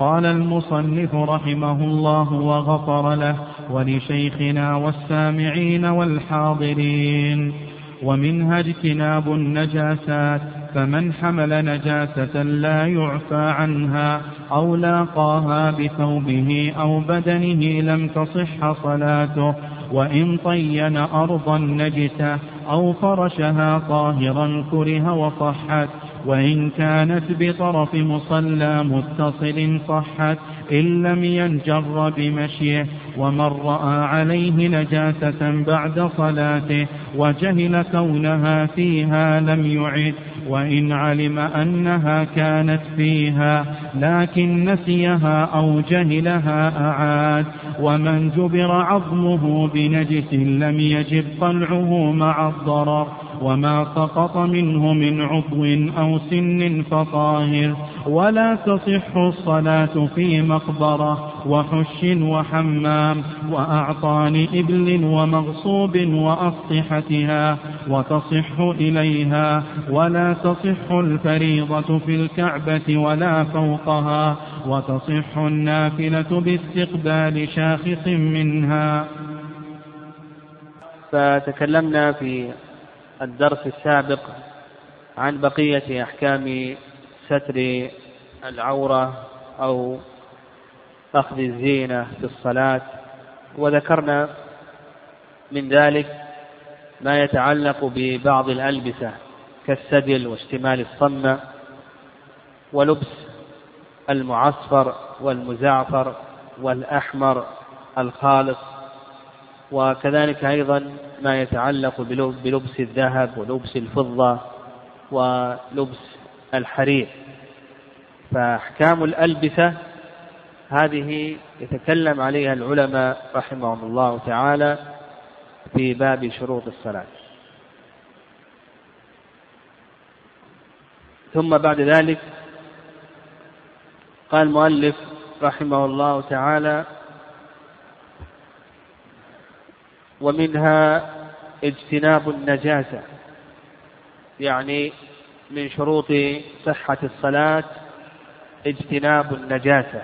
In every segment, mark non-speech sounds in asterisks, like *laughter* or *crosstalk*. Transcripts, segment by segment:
قال المصنف رحمه الله وغفر له ولشيخنا والسامعين والحاضرين. ومنها اجتناب النجاسات فمن حمل نجاسة لا يعفى عنها أو لاقاها بثوبه أو بدنه لم تصح صلاته وإن طين أرضا نجسة أو فرشها طاهرا كره وصحت. وإن كانت بطرف مصلى متصل صحت إن لم ينجر بمشيه ومن رأى عليه نجاسة بعد صلاته وجهل كونها فيها لم يعد وإن علم أنها كانت فيها لكن نسيها أو جهلها أعاد. ومن جبر عظمه بنجس لم يجب قلعه مع الضرر. وما سقط منه من عضو أو سن فطاهر. ولا تصح الصلاة في مقبرة وحش وحمام وأعطان إبل ومغصوب وأسطحتها وتصح إليها ولا تصح الفريضة في الكعبة ولا فوقها وتصح النافلة باستقبال شاخص منها. فتكلمنا في الدرس السابق عن بقية أحكام ستر العورة أو أخذ الزينة في الصلاة وذكرنا من ذلك ما يتعلق ببعض الألبسة كالسدل واشتمال الصمة ولبس المعصفر والمزعفر والأحمر الخالص وكذلك أيضا ما يتعلق بلبس الذهب ولبس الفضة ولبس الحرير. فأحكام الألبسة هذه يتكلم عليها العلماء رحمهم الله تعالى في باب شروط الصلاة. ثم بعد ذلك قال المؤلف رحمه الله تعالى ومنها اجتناب النجاسة يعني من شروط صحة الصلاة اجتناب النجاسة.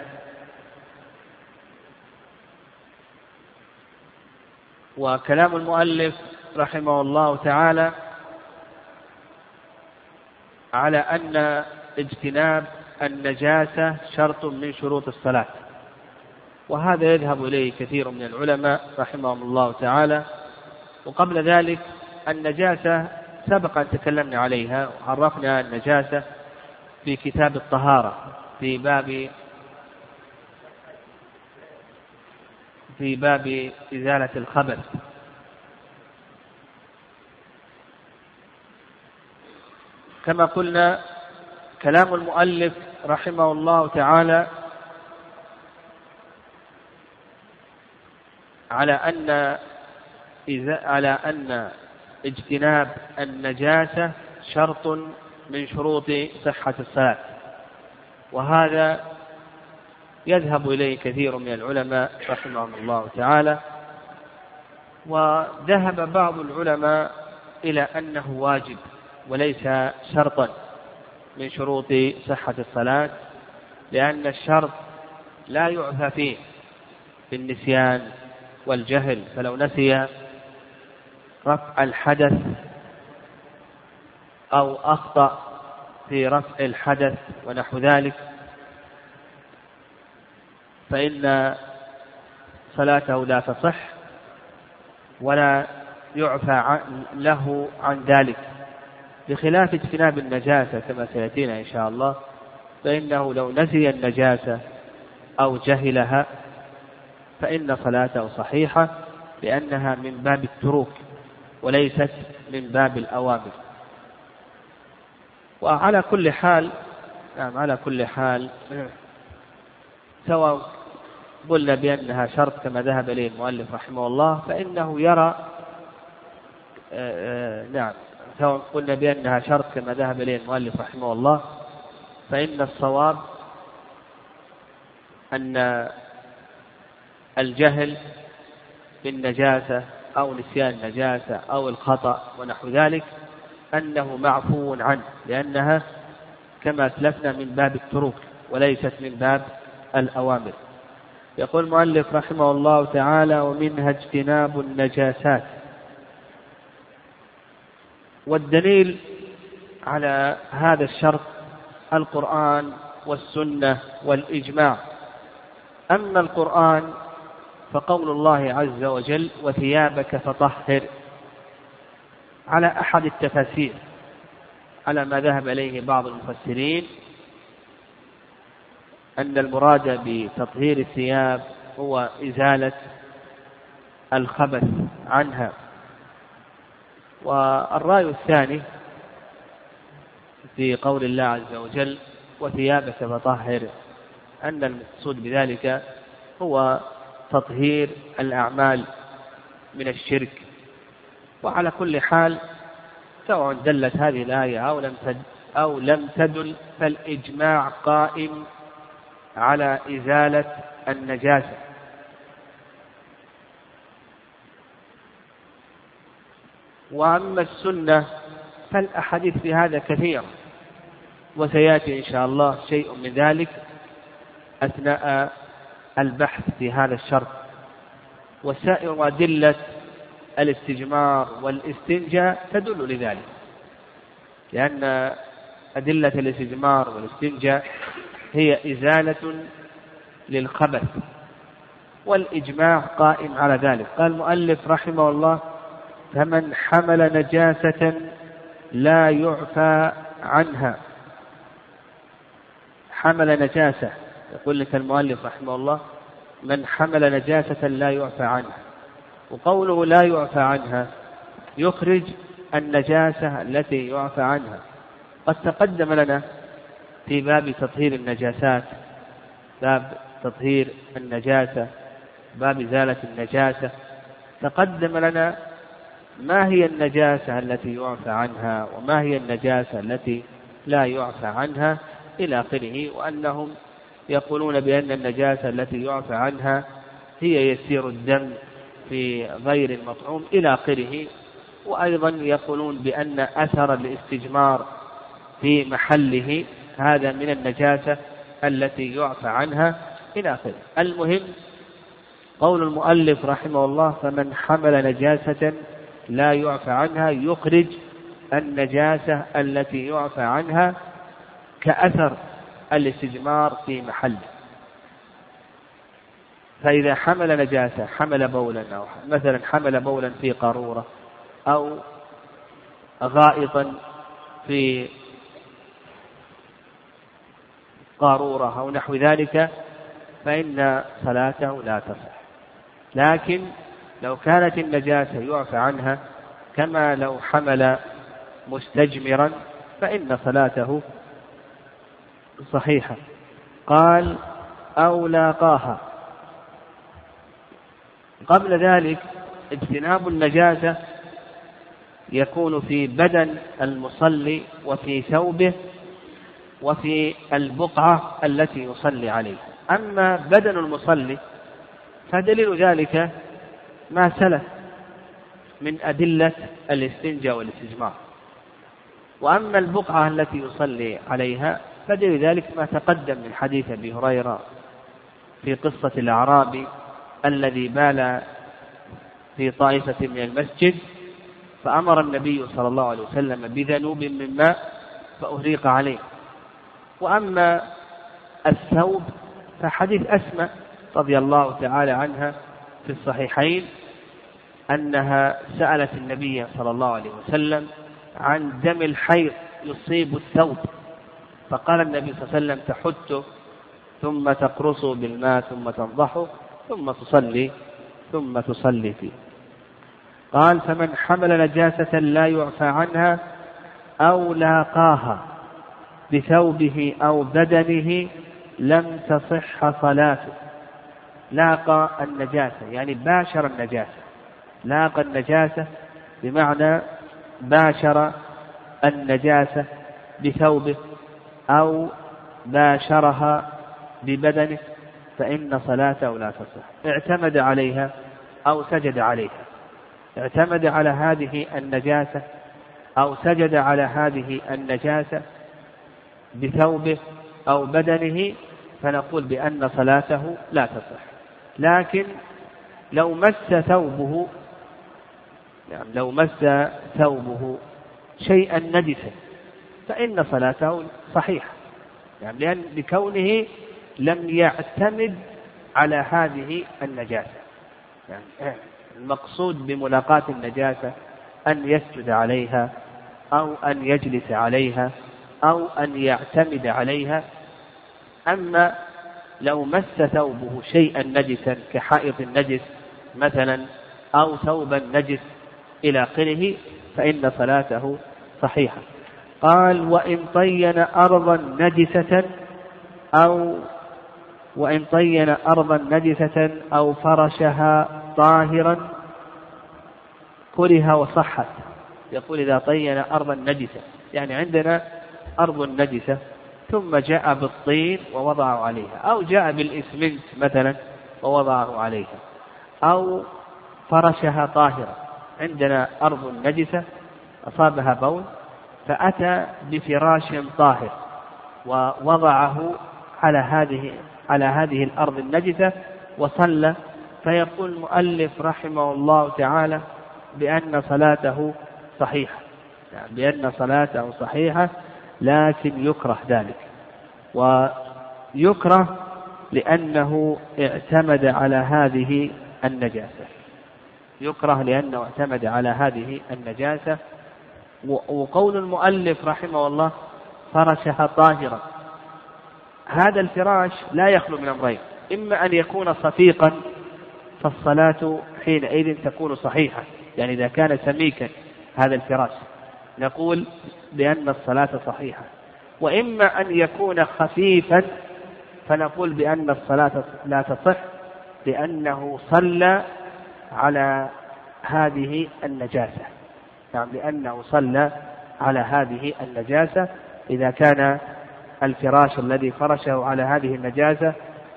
وكلام المؤلف رحمه الله تعالى على أن اجتناب النجاسة شرط من شروط الصلاة. وهذا يذهب إليه كثير من العلماء رحمهم الله تعالى. وقبل ذلك النجاسة سبق أن تكلمنا عليها وعرفنا النجاسة في كتاب الطهارة في باب في باب إزالة الخبث. كما قلنا كلام المؤلف رحمه الله تعالى على أن على أن اجتناب النجاسة شرط من شروط صحة الصلاة. وهذا يذهب إليه كثير من العلماء رحمهم الله تعالى. وذهب بعض العلماء إلى أنه واجب وليس شرطا من شروط صحة الصلاة لأن الشرط لا يعفى فيه بالنسيان والجهل فلو نسي رفع الحدث أو أخطأ في رفع الحدث ونحو ذلك فإن صلاته لا تصح ولا يعفى له عن ذلك. بخلاف اجتناب النجاسة كما سيأتينا إن شاء الله فإنه لو نسي النجاسة أو جهلها فإن صلاته صحيحة لأنها من باب التروك وليست من باب الأوامر. وعلى كل حال نعم على كل حال سواء قلنا بأنها شرط كما ذهب إليه المؤلف رحمه الله فإنه يرى آه، آه، نعم سواء قلنا بأنها شرط كما ذهب إليه المؤلف رحمه الله فإن الصواب أن الجهل بالنجاسة أو نسيان النجاسة أو الخطأ ونحو ذلك أنه معفو عنه لأنها كما أسلفنا من باب التروك وليست من باب الأوامر. يقول المؤلف رحمه الله تعالى ومنها اجتناب النجاسات. والدليل على هذا الشرط القرآن والسنة والإجماع. أما القرآن فقول الله عز وجل وثيابك فطهر. على أحد التفاسير على ما ذهب إليه بعض المفسرين أن المراد بتطهير الثياب هو إزالة الخبث عنها. والرأي الثاني في قول الله عز وجل وثيابك فطهر أن المقصود بذلك هو تطهير الأعمال من الشرك. وعلى كل حال سواء دلت هذه الآية أو لم أو لم تدل فالإجماع قائم على إزالة النجاسة. وأما السنة فالأحاديث في هذا كثيرة وسيأتي إن شاء الله شيء من ذلك أثناء البحث في هذا الشرط. وسائر أدلة الاستجمار والاستنجاء تدل لذلك لأن أدلة الاستجمار والاستنجاء هي إزالة للخبث والإجماع قائم على ذلك. قال المؤلف رحمه الله فمن حمل نجاسة لا يعفى عنها. حمل نجاسة يقول لك المؤلف رحمه الله من حمل نجاسة لا يعفى عنها. وقوله لا يعفى عنها يخرج النجاسة التي يعفى عنها. قد تقدم لنا في باب تطهير النجاسات باب تطهير النجاسة باب إزالة النجاسة. تقدم لنا ما هي النجاسة التي يعفى عنها وما هي النجاسة التي لا يعفى عنها إلى آخره وأنهم يقولون بأن النجاسة التي يعفى عنها هي يسير الدم في غير المطعوم إلى آخره وأيضا يقولون بأن أثر الاستجمار في محله هذا من النجاسة التي يعفى عنها إلى آخره. المهم قول المؤلف رحمه الله فمن حمل نجاسة لا يعفى عنها يخرج النجاسة التي يعفى عنها كأثر الاستجمار في محله فإذا حمل نجاسة حمل بولا أو مثلا حمل بولا في قارورة أو غائطا في قارورة أو نحو ذلك فإن صلاته لا تصح. لكن لو كانت النجاسة يعفى عنها كما لو حمل مستجمرا فإن صلاته صحيحة. قال أو لاقاها قبل ذلك اجتناب النجاسة يكون في بدن المصلي وفي ثوبه وفي البقعة التي يصلي عليها أما بدن المصلي فدليل ذلك ما سلف من أدلة الاستنجاء والاستجمار وأما البقعة التي يصلي عليها فدليل ذلك ما تقدم من حديث أبي هريرة في قصة الأعرابي الذي بال في طائفة من المسجد فأمر النبي صلى الله عليه وسلم بذنوب من ماء فأهريق عليه. وأما الثوب فحديث أسماء رضي الله تعالى عنها في الصحيحين أنها سألت النبي صلى الله عليه وسلم عن دم الحيض يصيب الثوب. فقال النبي صلى الله عليه وسلم تحته ثم تقرصه بالماء ثم تنضحه ثم تصلي ثم تصلي فيه. قال فمن حمل نجاسة لا يعفى عنها أو لاقاها بثوبه أو بدنه لم تصح صلاته. لاقى النجاسة يعني باشر النجاسة. لاقى النجاسة بمعنى باشر النجاسة بثوبه أو باشرها ببدنه فإن صلاته لا تصح. اعتمد عليها أو سجد عليها. اعتمد على هذه النجاسة أو سجد على هذه النجاسة بثوبه أو بدنه فنقول بأن صلاته لا تصح. لكن لو مس ثوبه يعني لو مس ثوبه شيئا نجسا فإن صلاته صحيحة. يعني لأن لكونه لم يعتمد على هذه النجاسة. يعني المقصود بملاقاة النجاسة أن يسجد عليها أو أن يجلس عليها أو أن يعتمد عليها. أما لو مس ثوبه شيئا نجسا كحائط النجس مثلا أو ثوبا نجس إلى آخره فإن صلاته صحيحة. قال وإن طين أرضا نجسة أو وإن طين أرضا نجسة أو فرشها طاهرا كره وصحت. يقول إذا طين أرضا نجسة يعني عندنا أرض نجسة ثم جاء بالطين ووضعه عليها أو جاء بالإسمنت مثلا ووضعه عليها أو فرشها طاهرة. عندنا أرض نجسة أصابها بول فأتى بفراش طاهر ووضعه على هذه على هذه الأرض النجسة وصلى فيقول المؤلف رحمه الله تعالى بأن صلاته صحيحة. يعني بأن صلاته صحيحة لكن يكره ذلك. ويكره لأنه اعتمد على هذه النجاسة. يكره لأنه اعتمد على هذه النجاسة وقول المؤلف رحمه الله فرشها طاهرا. هذا الفراش لا يخلو من أمرين. إما أن يكون صفيقا فالصلاة حينئذ تكون صحيحة. يعني إذا كان سميكا هذا الفراش. نقول بأن الصلاة صحيحة. وإما أن يكون خفيفا فنقول بأن الصلاة لا تصح لأنه صلى على هذه النجاسة. نعم لأنه صلى على هذه النجاسة. إذا كان الفراش الذي فرشه على هذه النجاسة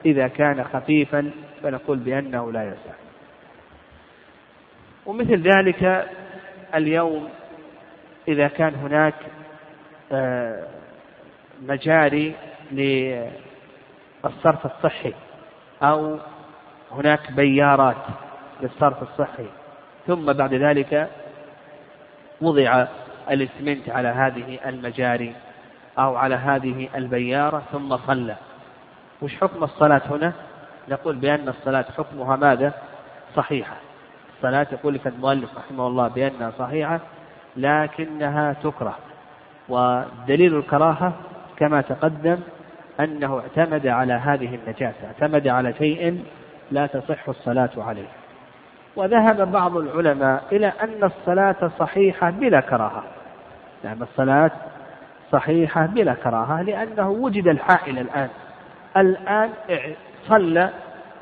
إذا كان خفيفا فنقول بأنه لا يصح ومثل ذلك اليوم إذا كان هناك آه، مجاري للصرف الصحي أو هناك بيارات للصرف الصحي ثم بعد ذلك وضع الاسمنت على هذه المجاري أو على هذه البيارة ثم صلى. وش حكم الصلاة هنا؟ نقول بأن الصلاة حكمها ماذا؟ صحيحة. الصلاة يقول لك المؤلف رحمه الله بأنها صحيحة لكنها تكره. ودليل الكراهة كما تقدم أنه اعتمد على هذه النجاسة اعتمد على شيء لا تصح الصلاة عليه. وذهب بعض العلماء إلى أن الصلاة صحيحة بلا كراهة. نعم الصلاة صحيحة بلا كراهة لأنه وجد الحائل الآن. الآن صلى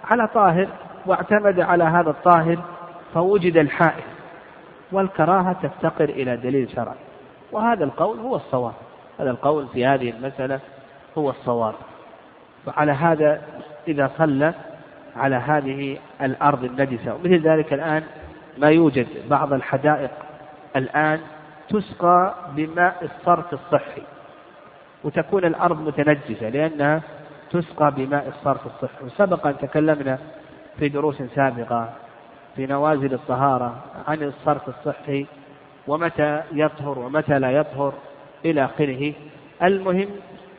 على طاهر واعتمد على هذا الطاهر فوجد الحائل. والكراهة تفتقر إلى دليل شرعي. وهذا القول هو الصواب. هذا القول في هذه المسألة هو الصواب. وعلى هذا إذا صلى على هذه الأرض النجسة. ومثل ذلك الآن ما يوجد. بعض الحدائق الآن تسقى بماء الصرف الصحي. وتكون الأرض متنجسة لأنها تسقى بماء الصرف الصحي. وسبق أن تكلمنا في دروس سابقة في نوازل الطهارة عن الصرف الصحي ومتى يطهر ومتى لا يطهر إلى آخره. المهم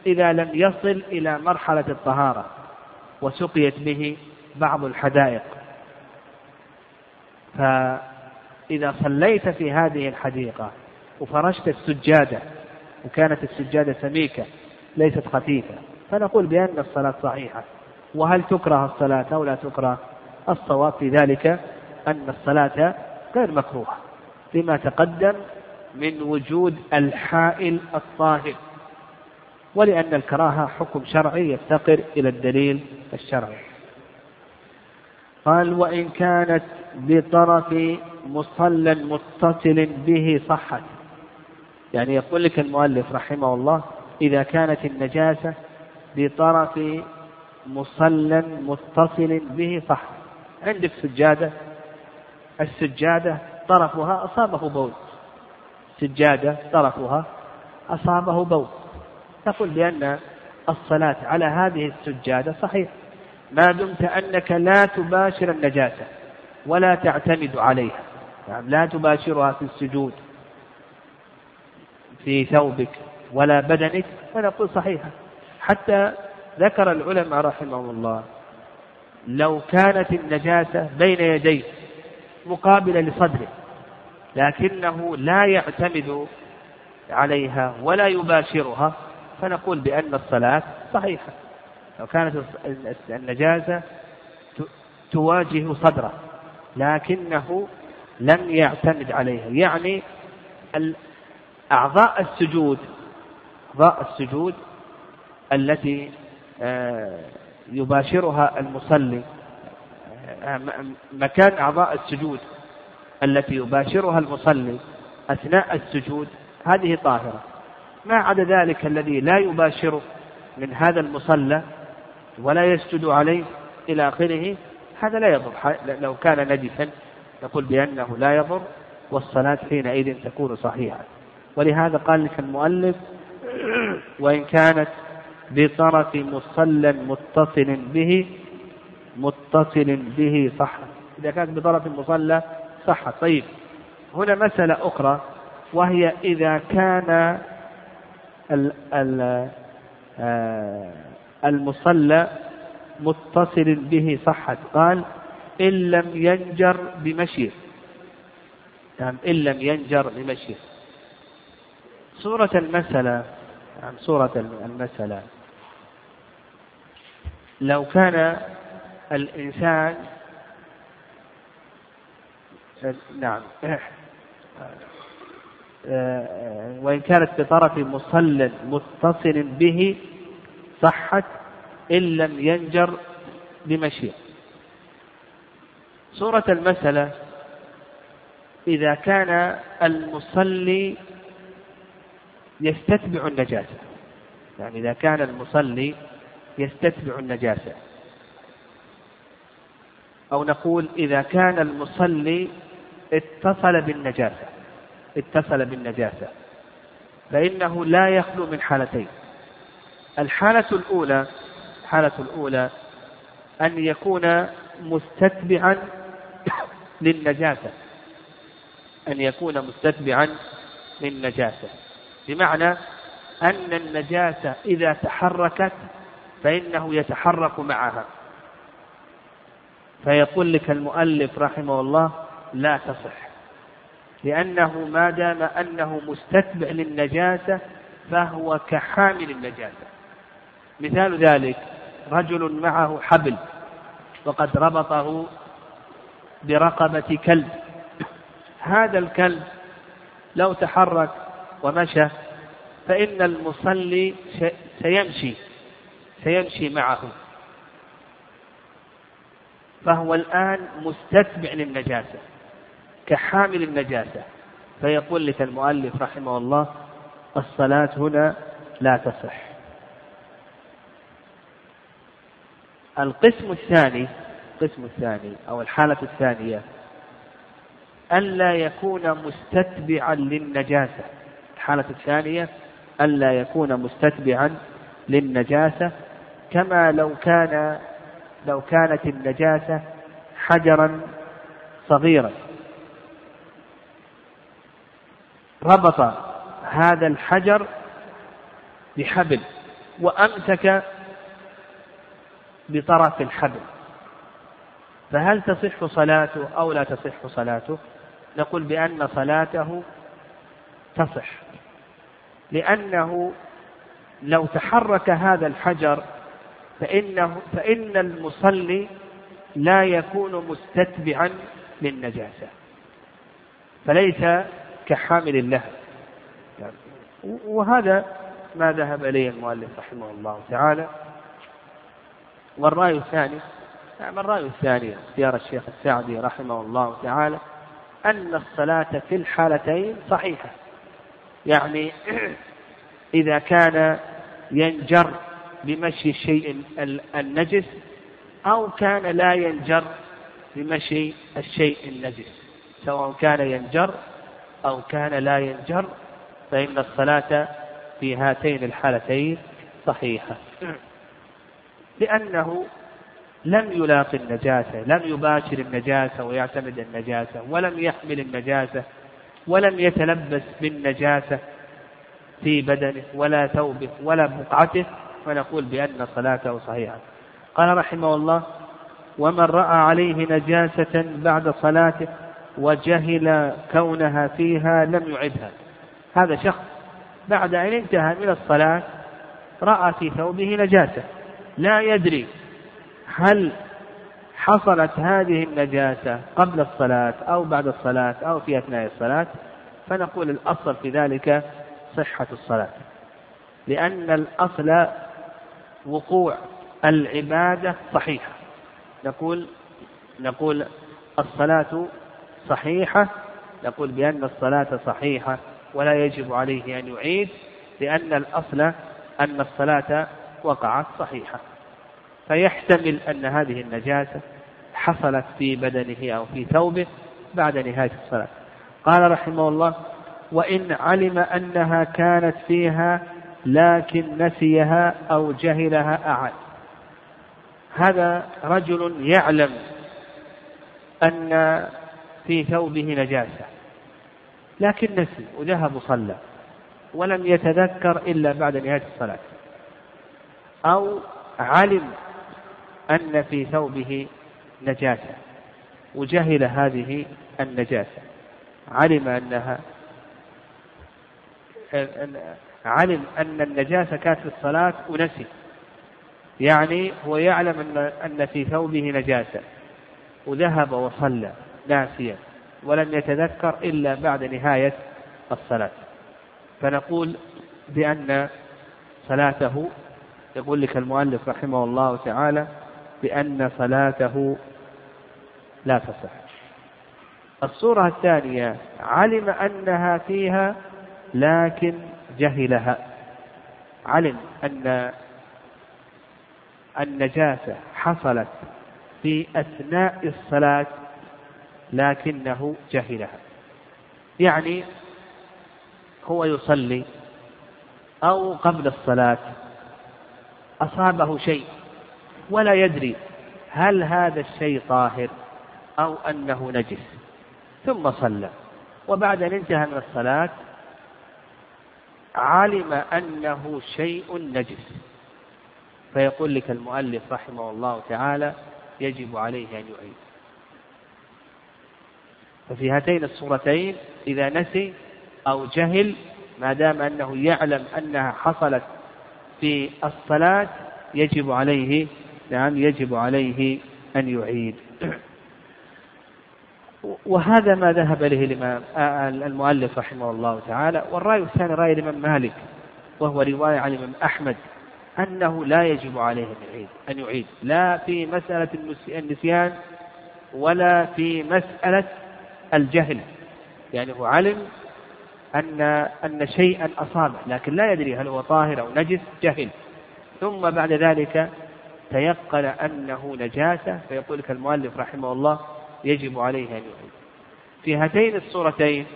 إذا لم يصل إلى مرحلة الطهارة وسقيت به بعض الحدائق. فإذا صليت في هذه الحديقة وفرشت السجادة وكانت السجادة سميكة ليست خفيفة فنقول بأن الصلاة صحيحة. وهل تكره الصلاة أو لا تكره؟ الصواب في ذلك أن الصلاة غير مكروهة لما تقدم من وجود الحائل الطاهر. ولأن الكراهة حكم شرعي يفتقر إلى الدليل الشرعي. قال وإن كانت بطرف مصلى متصل به صحت. يعني يقول لك المؤلف رحمه الله إذا كانت النجاسة بطرف مصلى متصل به صح عندك سجادة السجادة طرفها أصابه بول سجادة طرفها أصابه بول تقول بأن الصلاة على هذه السجادة صحيح. ما دمت أنك لا تباشر النجاسة ولا تعتمد عليها. يعني لا تباشرها في السجود في ثوبك ولا بدنك فنقول صحيحة حتى ذكر العلماء رحمهم الله لو كانت النجاسة بين يديه مقابلة لصدره لكنه لا يعتمد عليها ولا يباشرها فنقول بأن الصلاة صحيحة. لو كانت النجاسة تواجه صدره لكنه لم يعتمد عليها. يعني أعضاء السجود أعضاء السجود التي آه، يباشرها المصلي آه، مكان أعضاء السجود التي يباشرها المصلي أثناء السجود هذه طاهرة. ما عدا ذلك الذي لا يباشر من هذا المصلى ولا يسجد عليه إلى آخره هذا لا يضر. لو كان نجسا نقول بأنه لا يضر والصلاة حينئذ تكون صحيحة. ولهذا قال لك المؤلف وإن كانت بطرف مصلى متصل به متصل به صح إذا كانت بطرف المصلى صح طيب هنا مسألة أخرى وهي إذا كان آه، المصلى متصل به صحت. قال إن لم ينجر بمشيه نعم إن لم ينجر بمشيه صورة المسألة نعم صورة المسألة. لو كان الإنسان نعم وإن كانت بطرف مصل متصل به صحت إن لم ينجر بمشيئة. صورة المسألة إذا كان المصلي يستتبع النجاسة. يعني إذا كان المصلي يستتبع النجاسة. أو نقول إذا كان المصلي اتصل بالنجاسة. اتصل بالنجاسة. فإنه لا يخلو من حالتين. الحالة الأولى الحالة الأولى أن يكون مستتبعا للنجاسة. أن يكون مستتبعا للنجاسة. بمعنى أن النجاسة إذا تحركت فإنه يتحرك معها. فيقول لك المؤلف رحمه الله لا تصح. لأنه ما دام أنه مستتبع للنجاسة فهو كحامل النجاسة. مثال ذلك رجل معه حبل وقد ربطه برقبة كلب. هذا الكلب لو تحرك ومشى فإن المصلي سيمشي سيمشي معه. فهو الآن مستتبع للنجاسة كحامل النجاسة. فيقول لك المؤلف رحمه الله الصلاة هنا لا تصح. القسم الثاني القسم الثاني أو الحالة الثانية ألا يكون مستتبعا للنجاسة. الحالة الثانية ألا يكون مستتبعا للنجاسة. كما لو كان لو كانت النجاسة حجرا صغيرا. ربط هذا الحجر بحبل وأمسك بطرف الحبل. فهل تصح صلاته أو لا تصح صلاته؟ نقول بأن صلاته تصح. لأنه لو تحرك هذا الحجر فإنه فإن المصلي لا يكون مستتبعا للنجاسة. فليس كحامل اللهب. وهذا ما ذهب إليه المؤلف رحمه الله تعالى. والرأي الثاني نعم الرأي الثاني اختيار الشيخ السعدي رحمه الله تعالى أن الصلاة في الحالتين صحيحة. يعني *clears throat* إذا كان ينجر بمشي الشيء النجس أو كان لا ينجر بمشي الشيء النجس. سواء كان ينجر أو كان لا ينجر فإن الصلاة في هاتين الحالتين صحيحة. *clears throat* لأنه لم يلاقي النجاسة لم يباشر النجاسة ويعتمد النجاسة ولم يحمل النجاسة ولم يتلبس بالنجاسة في بدنه ولا ثوبه ولا بقعته فنقول بأن صلاته صحيحة. قال رحمه الله ومن رأى عليه نجاسة بعد صلاته وجهل كونها فيها لم يعدها. هذا شخص بعد أن انتهى من الصلاة رأى في ثوبه نجاسة. لا يدري هل حصلت هذه النجاسة قبل الصلاة أو بعد الصلاة أو في أثناء الصلاة فنقول الأصل في ذلك صحة الصلاة. لأن الأصل وقوع العبادة صحيحة. نقول نقول الصلاة صحيحة نقول بأن الصلاة صحيحة ولا يجب عليه أن يعيد لأن الأصل أن الصلاة وقعت صحيحة. فيحتمل أن هذه النجاسة حصلت في بدنه أو في ثوبه بعد نهاية الصلاة. قال رحمه الله وإن علم أنها كانت فيها لكن نسيها أو جهلها أعد. هذا رجل يعلم أن في ثوبه نجاسة لكن نسي وذهب وصلى ولم يتذكر إلا بعد نهاية الصلاة. أو علم أن في ثوبه نجاسة وجهل هذه النجاسة. علم أنها علم أن النجاسة كانت في الصلاة ونسي. يعني هو يعلم أن أن في ثوبه نجاسة. وذهب وصلى ناسيا ولم يتذكر إلا بعد نهاية الصلاة. فنقول بأن صلاته يقول لك المؤلف رحمه الله تعالى بأن صلاته لا تصح. الصورة الثانية علم أنها فيها لكن جهلها. علم أن النجاسة حصلت في أثناء الصلاة لكنه جهلها. يعني هو يصلي أو قبل الصلاة أصابه شيء ولا يدري هل هذا الشيء طاهر أو أنه نجس. ثم صلى. وبعد أن انتهى من الصلاة علم أنه شيء نجس. فيقول لك المؤلف رحمه الله تعالى يجب عليه أن يعيد. ففي هاتين الصورتين إذا نسي أو جهل ما دام أنه يعلم أنها حصلت في الصلاة يجب عليه نعم يجب عليه أن يعيد. وهذا ما ذهب إليه الإمام المؤلف رحمه الله تعالى والرأي الثاني رأي الإمام مالك وهو رواية عن الإمام أحمد أنه لا يجب عليه أن يعيد أن يعيد لا في مسألة النسيان ولا في مسألة الجهل. يعني هو علم أن أن شيئا أصابه لكن لا يدري هل هو طاهر أو نجس جهل. ثم بعد ذلك تيقن أنه نجاسة فيقول لك المؤلف رحمه الله يجب عليه أن يعيد. في هاتين الصورتين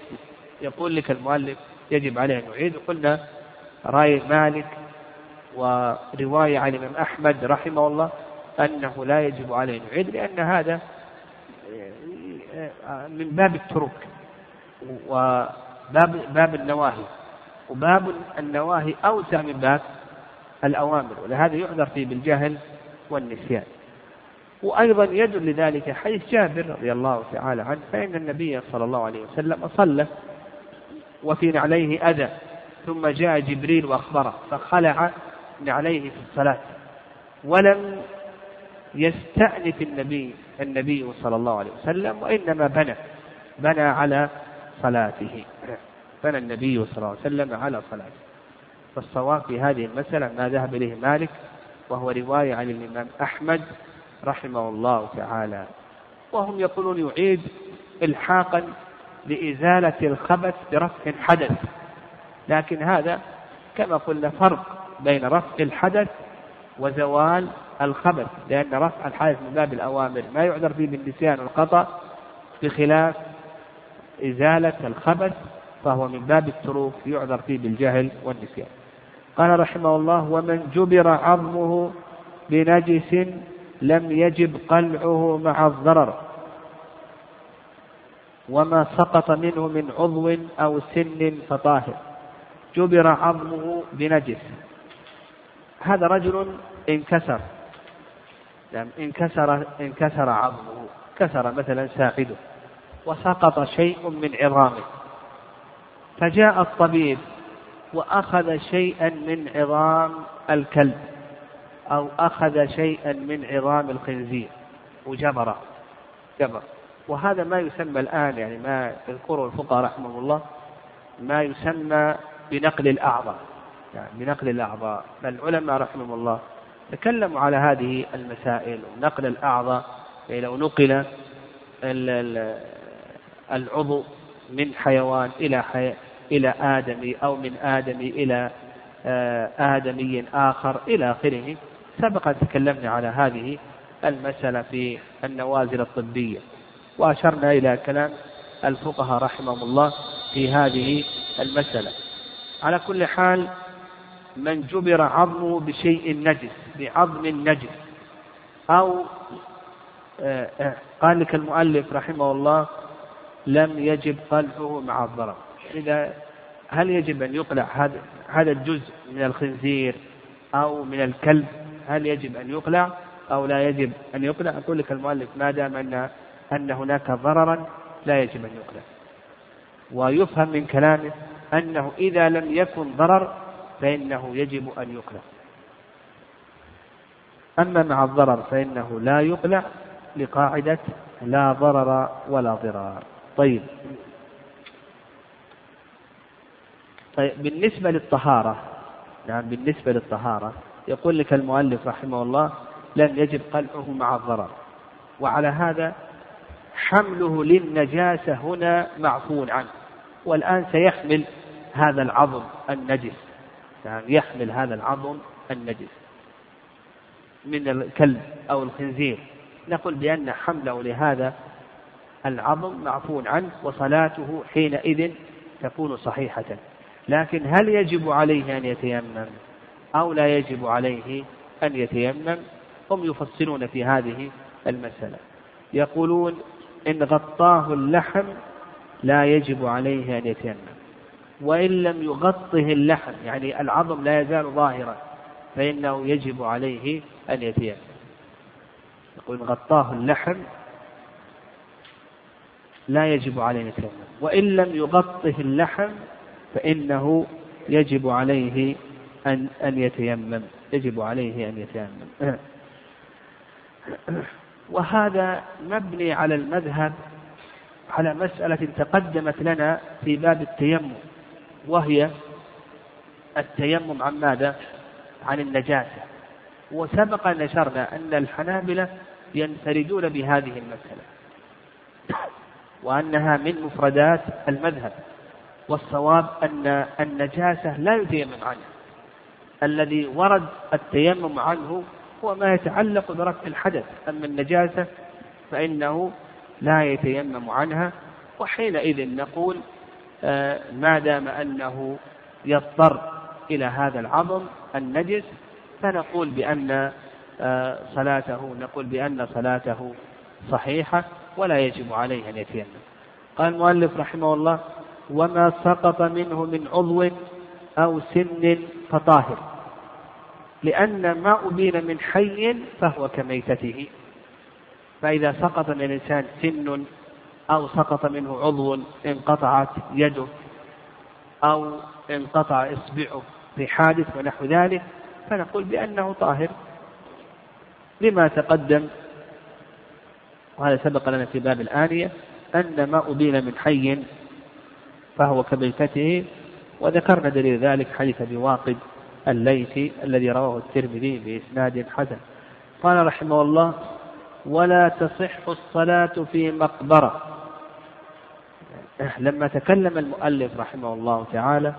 يقول لك المؤلف يجب عليه أن يعيد. وقلنا رأي مالك ورواية عن الإمام أحمد رحمه الله أنه لا يجب عليه أن يعيد لأن هذا من باب الترك. وباب باب النواهي وباب النواهي أوسع من باب الأوامر ولهذا يعذر فيه بالجهل والنسيان. وأيضا يدل لذلك حديث جابر رضي الله تعالى عنه فإن النبي صلى الله عليه وسلم صلى وفي نعليه أذى ثم جاء جبريل وأخبره فخلع نعليه في الصلاة ولم يستأنف النبي النبي صلى الله عليه وسلم وإنما بنى بنى على صلاته. بنى النبي صلى الله عليه وسلم على صلاته. فالصواب في هذه المسألة ما ذهب إليه مالك وهو رواية عن الإمام أحمد رحمه الله تعالى. وهم يقولون يعيد إلحاقا لإزالة الخبث برفع حدث لكن هذا كما قلنا فرق بين رفع الحدث وزوال الخبث لأن رفع الحدث من باب الأوامر ما يعذر فيه بالنسيان والخطأ بخلاف إزالة الخبث فهو من باب التروك يعذر فيه بالجهل والنسيان. قال رحمه الله ومن جبر عظمه بنجس لم يجب قلعه مع الضرر وما سقط منه من عضو أو سن فطاهر. جبر عظمه بنجس. هذا رجل انكسر يعني انكسر انكسر عظمه كسر مثلا ساعده. وسقط شيء من عظامه. فجاء الطبيب وأخذ شيئا من عظام الكلب أو أخذ شيئا من عظام الخنزير وجبره جبر. وهذا ما يسمى الآن يعني ما يذكره الفقهاء رحمه الله ما يسمى بنقل الأعضاء. يعني بنقل الأعضاء. العلماء رحمهم الله تكلموا على هذه المسائل ونقل الأعضاء يعني لو نقل العضو من حيوان إلى حي... إلى آدمي أو من آدمي إلى آه، آدمي آخر إلى آخره. سبق تكلمنا على هذه المسألة في النوازل الطبية. وأشرنا إلى كلام الفقهاء رحمهم الله في هذه المسألة. على كل حال من جبر عظمه بشيء نجس بعظم نجس أو آه، آه، قال لك المؤلف رحمه الله لم يجب قلعه مع الضرر. إذا هل يجب أن يقلع هذا هذا الجزء من الخنزير أو من الكلب؟ هل يجب أن يقلع أو لا يجب أن يقلع؟ أقول لك المؤلف ما دام أن أن هناك ضررا لا يجب أن يقلع. ويفهم من كلامه أنه إذا لم يكن ضرر فإنه يجب أن يقلع. أما مع الضرر فإنه لا يقلع لقاعدة لا ضرر ولا ضرار. طيب. طيب بالنسبة للطهارة نعم بالنسبة للطهارة يقول لك المؤلف رحمه الله لم يجب قلعه مع الضرر وعلى هذا حمله للنجاسة هنا معفو عنه. والآن سيحمل هذا العظم النجس. يعني يحمل هذا العظم النجس من الكلب أو الخنزير. نقول بأن حمله لهذا العظم معفو عنه وصلاته حينئذ تكون صحيحة. لكن هل يجب عليه أن يتيمم أو لا يجب عليه أن يتيمم؟ هم يفصلون في هذه المسألة. يقولون إن غطاه اللحم لا يجب عليه أن يتيمم. وإن لم يغطه اللحم يعني العظم لا يزال ظاهرا فإنه يجب عليه أن يتيمم. يقول غطاه اللحم لا يجب عليه يتيمم وإن لم يغطه اللحم فإنه يجب عليه أن أن يتيمم. يجب عليه أن يتيمم. *clears throat* وهذا مبني على المذهب على مسألة تقدمت لنا في باب التيمم وهي التيمم عن ماذا؟ عن النجاسة. وسبق نشرنا أن الحنابلة ينفردون بهذه المسألة. وأنها من مفردات المذهب والصواب أن النجاسة لا يتيمم عنها. الذي ورد التيمم عنه هو ما يتعلق برفع الحدث. أما النجاسة فإنه لا يتيمم عنها وحينئذ نقول آه، ما دام أنه يضطر إلى هذا العظم النجس فنقول بأن آه، صلاته نقول بأن صلاته صحيحة. ولا يجب عليه أن يتيمم. قال المؤلف رحمه الله وما سقط منه من عضو أو سن فطاهر لأن ما أبين من حي فهو كميتته. فإذا سقط من الإنسان سن أو سقط منه عضو انقطعت يده أو انقطع إصبعه في حادث ونحو ذلك فنقول بأنه طاهر. لما تقدم وهذا سبق لنا في باب الآنية أن ما أبين من حي فهو كميتته وذكرنا دليل ذلك حديث أبي واقد الليثي الذي رواه الترمذي بإسناد حسن. قال رحمه الله ولا تصح الصلاة في مقبرة. لما تكلم المؤلف رحمه الله تعالى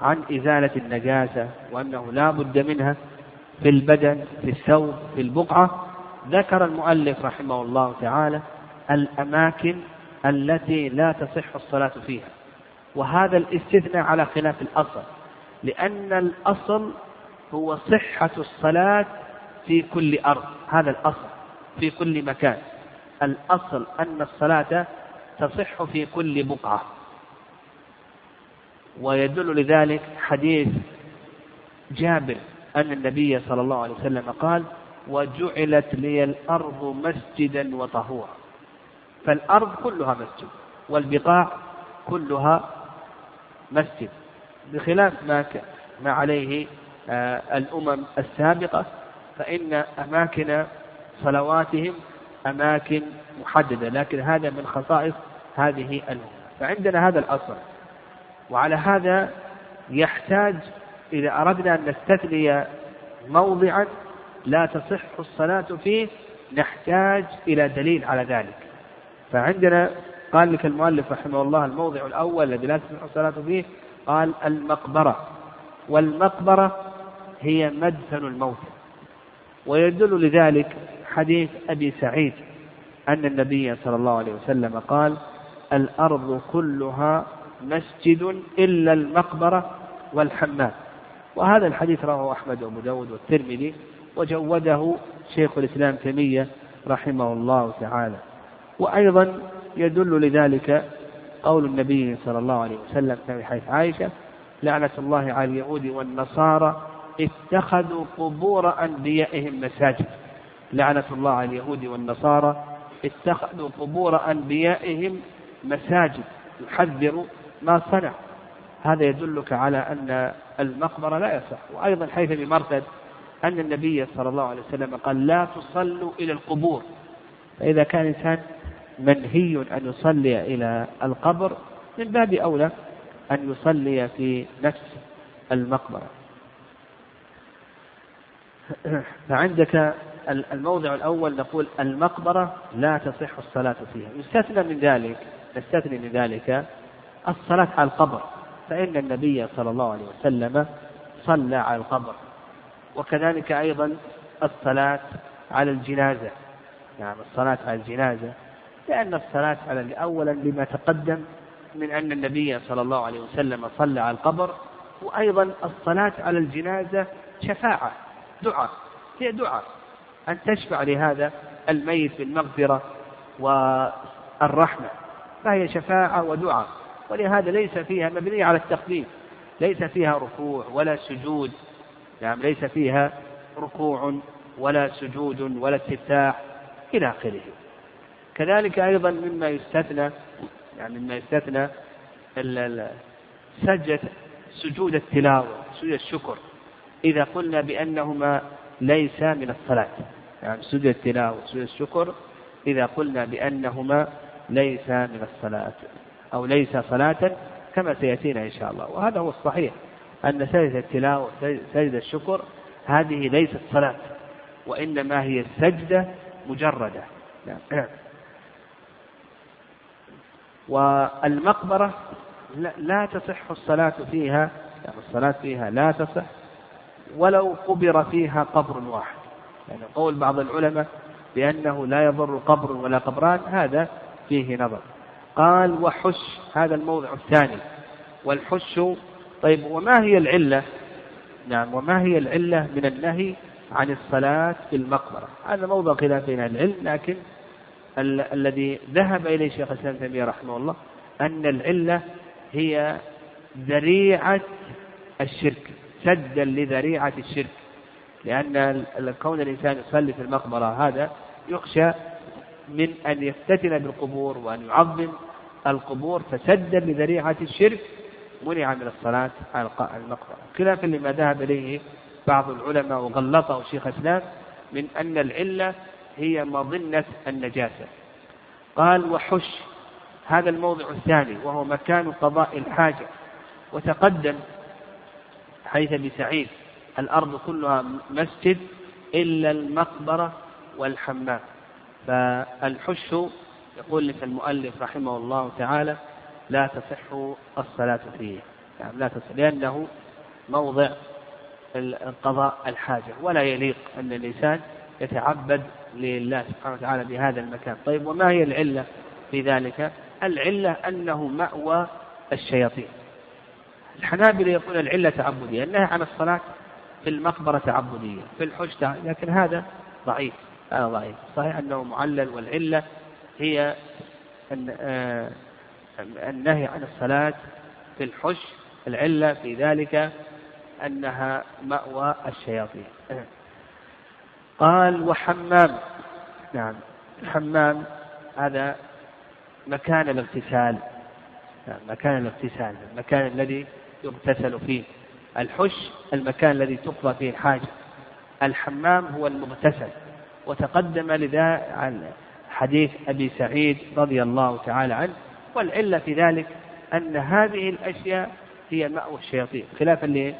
عن إزالة النجاسة وأنه لا بد منها في البدن في الثوب في البقعة ذكر المؤلف رحمه الله تعالى الأماكن التي لا تصح الصلاة فيها. وهذا الاستثناء على خلاف الأصل لأن الأصل هو صحة الصلاة في كل أرض هذا الأصل في كل مكان. الأصل أن الصلاة تصح في كل بقعة. ويدل لذلك حديث جابر أن النبي صلى الله عليه وسلم قال وجعلت لي الأرض مسجدا وطهورا. فالأرض كلها مسجد والبقاع كلها مسجد بخلاف ما ما عليه آه، الأمم السابقة فإن أماكن صلواتهم أماكن محددة لكن هذا من خصائص هذه الأمة. فعندنا هذا الأصل وعلى هذا يحتاج إذا أردنا أن نستثني موضعا لا تصح الصلاة فيه نحتاج إلى دليل على ذلك. فعندنا قال لك المؤلف رحمه الله الموضع الأول الذي لا تصح الصلاة فيه قال المقبرة. والمقبرة هي مدفن الموت. ويدل لذلك حديث أبي سعيد أن النبي صلى الله عليه وسلم قال الأرض كلها مسجد إلا المقبرة والحمام. وهذا الحديث رواه أحمد وأبو داود والترمذي. وجوده شيخ الإسلام تيمية رحمه الله تعالى. وأيضا يدل لذلك قول النبي صلى الله عليه وسلم في حيث عائشة لعنة الله على اليهود والنصارى اتخذوا قبور أنبيائهم مساجد. لعنة الله على اليهود والنصارى اتخذوا قبور أنبيائهم مساجد. يحذر ما صنع. هذا يدلك على أن المقبرة لا يصح. وأيضا حيث بمرتد أن النبي صلى الله عليه وسلم قال لا تصلوا إلى القبور. فإذا كان إنسان منهي أن يصلي إلى القبر من باب أولى أن يصلي في نفس المقبرة. *clears throat* فعندك الموضع الأول نقول المقبرة لا تصح الصلاة فيها. يستثنى من ذلك نستثني من ذلك الصلاة على القبر. فإن النبي صلى الله عليه وسلم صلى على القبر. وكذلك أيضا الصلاة على الجنازة. نعم الصلاة على الجنازة لأن الصلاة على أولا لما تقدم من أن النبي صلى الله عليه وسلم صلى على القبر وأيضا الصلاة على الجنازة شفاعة دعاء هي دعاء. أن تشفع لهذا الميت بالمغفرة والرحمة. فهي شفاعة ودعاء. ولهذا ليس فيها مبنية على التخفيف ليس فيها ركوع ولا سجود نعم ليس فيها ركوع ولا سجود ولا استفتاح إلى آخره. كذلك أيضا مما يستثنى يعني مما يستثنى سجد سجود التلاوة سجود الشكر إذا قلنا بأنهما ليس من الصلاة. يعني سجود التلاوة وسجود الشكر إذا قلنا بأنهما ليس من الصلاة أو ليس صلاة كما سيأتينا إن شاء الله. وهذا هو الصحيح. أن سجدة التلاوة وسجدة الشكر هذه ليست صلاة وإنما هي السجدة مجردة. نعم. *clears throat* والمقبرة لا تصح الصلاة فيها يعني الصلاة فيها لا تصح ولو قبر فيها قبر واحد. يعني قول بعض العلماء بأنه لا يضر قبر ولا قبران هذا فيه نظر. قال وحش. هذا الموضع الثاني. والحش طيب وما هي العلة؟ نعم وما هي العلة من النهي عن الصلاة في المقبرة؟ هذا موضع خلاف بين العلم لكن ال الذي ذهب إليه شيخ الإسلام تيمية رحمه الله أن العلة هي ذريعة الشرك سدا لذريعة الشرك لأن كون الإنسان يصلي في المقبرة هذا يخشى من أن يفتتن بالقبور وأن يعظم القبور فسدا لذريعة الشرك منع من الصلاة على المقبرة. خلافا لما ذهب إليه بعض العلماء وغلطه شيخ الإسلام من أن العلة هي مظنة النجاسة. قال وحش هذا الموضع الثاني وهو مكان قضاء الحاجة. وتقدم حيث بسعيد الأرض كلها مسجد إلا المقبرة والحمام. فالحش يقول لك المؤلف رحمه الله تعالى لا تصح الصلاة فيه. يعني لا تصح لأنه موضع قضاء الحاجة ولا يليق أن الإنسان يتعبد لله سبحانه وتعالى بهذا المكان. طيب وما هي العلة في ذلك؟ العلة أنه مأوى الشياطين. الحنابلة يقول العلة تعبدية النهي عن الصلاة في المقبرة تعبدية في الحج لكن هذا ضعيف هذا ضعيف. صحيح أنه معلل والعلة هي آه، النهي عن الصلاة في الحج العلة في ذلك أنها مأوى الشياطين. قال وحمام نعم الحمام هذا مكان الاغتسال نعم مكان الاغتسال المكان الذي يغتسل فيه. الحش المكان الذي تقضى فيه الحاجة الحمام هو المغتسل. وتقدم لذا عن حديث أبي سعيد رضي الله تعالى عنه والعلة في ذلك أن هذه الأشياء هي مأوى الشياطين خلافا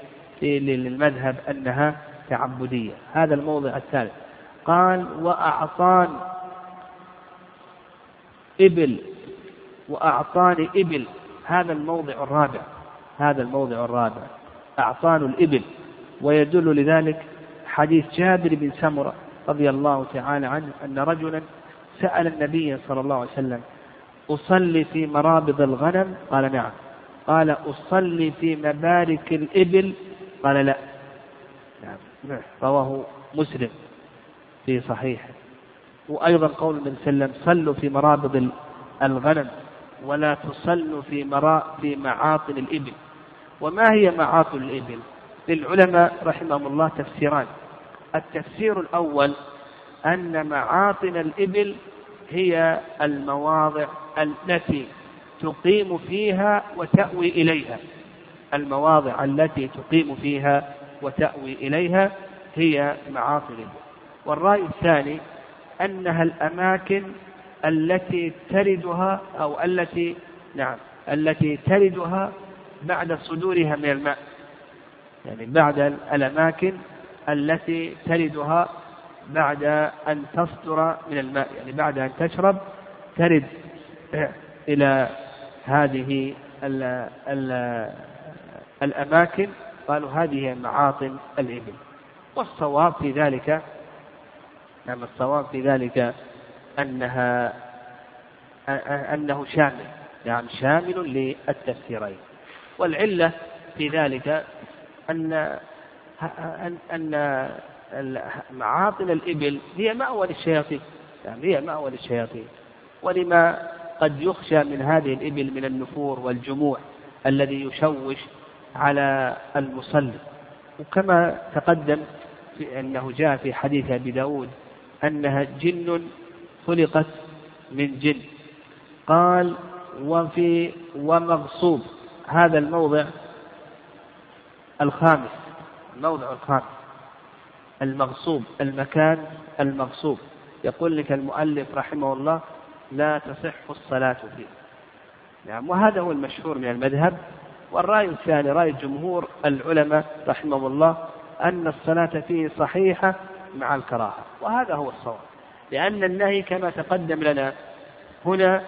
للمذهب أنها تعبدية. هذا الموضع الثالث. قال وأعطان إبل وأعطاني إبل. هذا الموضع الرابع هذا الموضع الرابع. أعطان الإبل. ويدل لذلك حديث جابر بن سمرة رضي الله تعالى عنه أن رجلا سأل النبي صلى الله عليه وسلم أصلي في مرابض الغنم؟ قال نعم. قال أصلي في مبارك الإبل؟ قال لا. نعم. رواه مسلم في صحيحه وأيضا قول النبي صلى الله عليه وسلم صلوا في مرابض الغنم ولا تصلوا في مرا في معاطن الإبل. وما هي معاطن الإبل؟ للعلماء رحمهم الله تفسيران. التفسير الأول أن معاطن الإبل هي المواضع التي تقيم فيها وتأوي إليها. المواضع التي تقيم فيها وتأوي إليها هي معاصي والرأي الثاني أنها الأماكن التي تردها أو التي نعم التي تردها بعد صدورها من الماء. يعني بعد الأماكن التي تردها بعد أن تصدر من الماء. يعني بعد أن تشرب ترد. إلى هذه ال ال الأماكن قالوا هذه معاطن الإبل. والصواب في ذلك نعم الصواب في ذلك أنها أنه شامل نعم شامل للتفسيرين. والعلة في ذلك أن أن معاطن الإبل هي مأوى للشياطين. يعني هي مأوى للشياطين. ولما قد يخشى من هذه الإبل من النفور والجموع الذي يشوش على المصلي. وكما تقدم في أنه جاء في حديث أبي داود أنها جن خلقت من جن. قال وفي ومغصوب. هذا الموضع الخامس الموضع الخامس. المغصوب المكان المغصوب. يقول لك المؤلف رحمه الله لا تصح الصلاة فيه. نعم وهذا هو المشهور من المذهب. والرأي الثاني رأي جمهور العلماء رحمه الله أن الصلاة فيه صحيحة مع الكراهة. وهذا هو الصواب. لأن النهي كما تقدم لنا هنا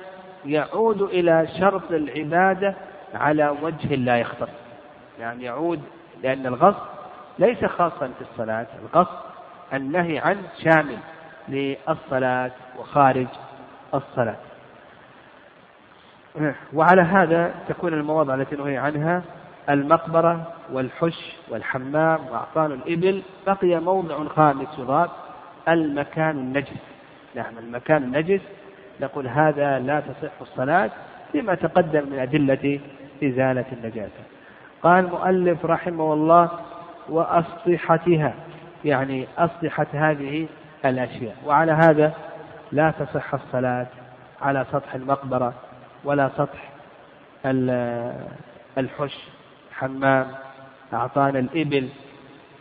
يعود إلى شرط العبادة على وجه لا يختص يعني يعود لأن الغصب ليس خاصا في الصلاة. الغصب النهي عنه شامل للصلاة وخارج الصلاة. وعلى هذا تكون المواضع التي نهي عنها المقبرة والحش والحمام وأعطان الإبل. بقي موضع خامس يضاف المكان النجس. نعم المكان النجس. نقول هذا لا تصح الصلاة لما تقدم من أدلة إزالة النجاسة. قال المؤلف رحمه الله وأسطحتها يعني أسطحة هذه الأشياء. وعلى هذا لا تصح الصلاة على سطح المقبرة ولا سطح الحش حمام أعطانا الإبل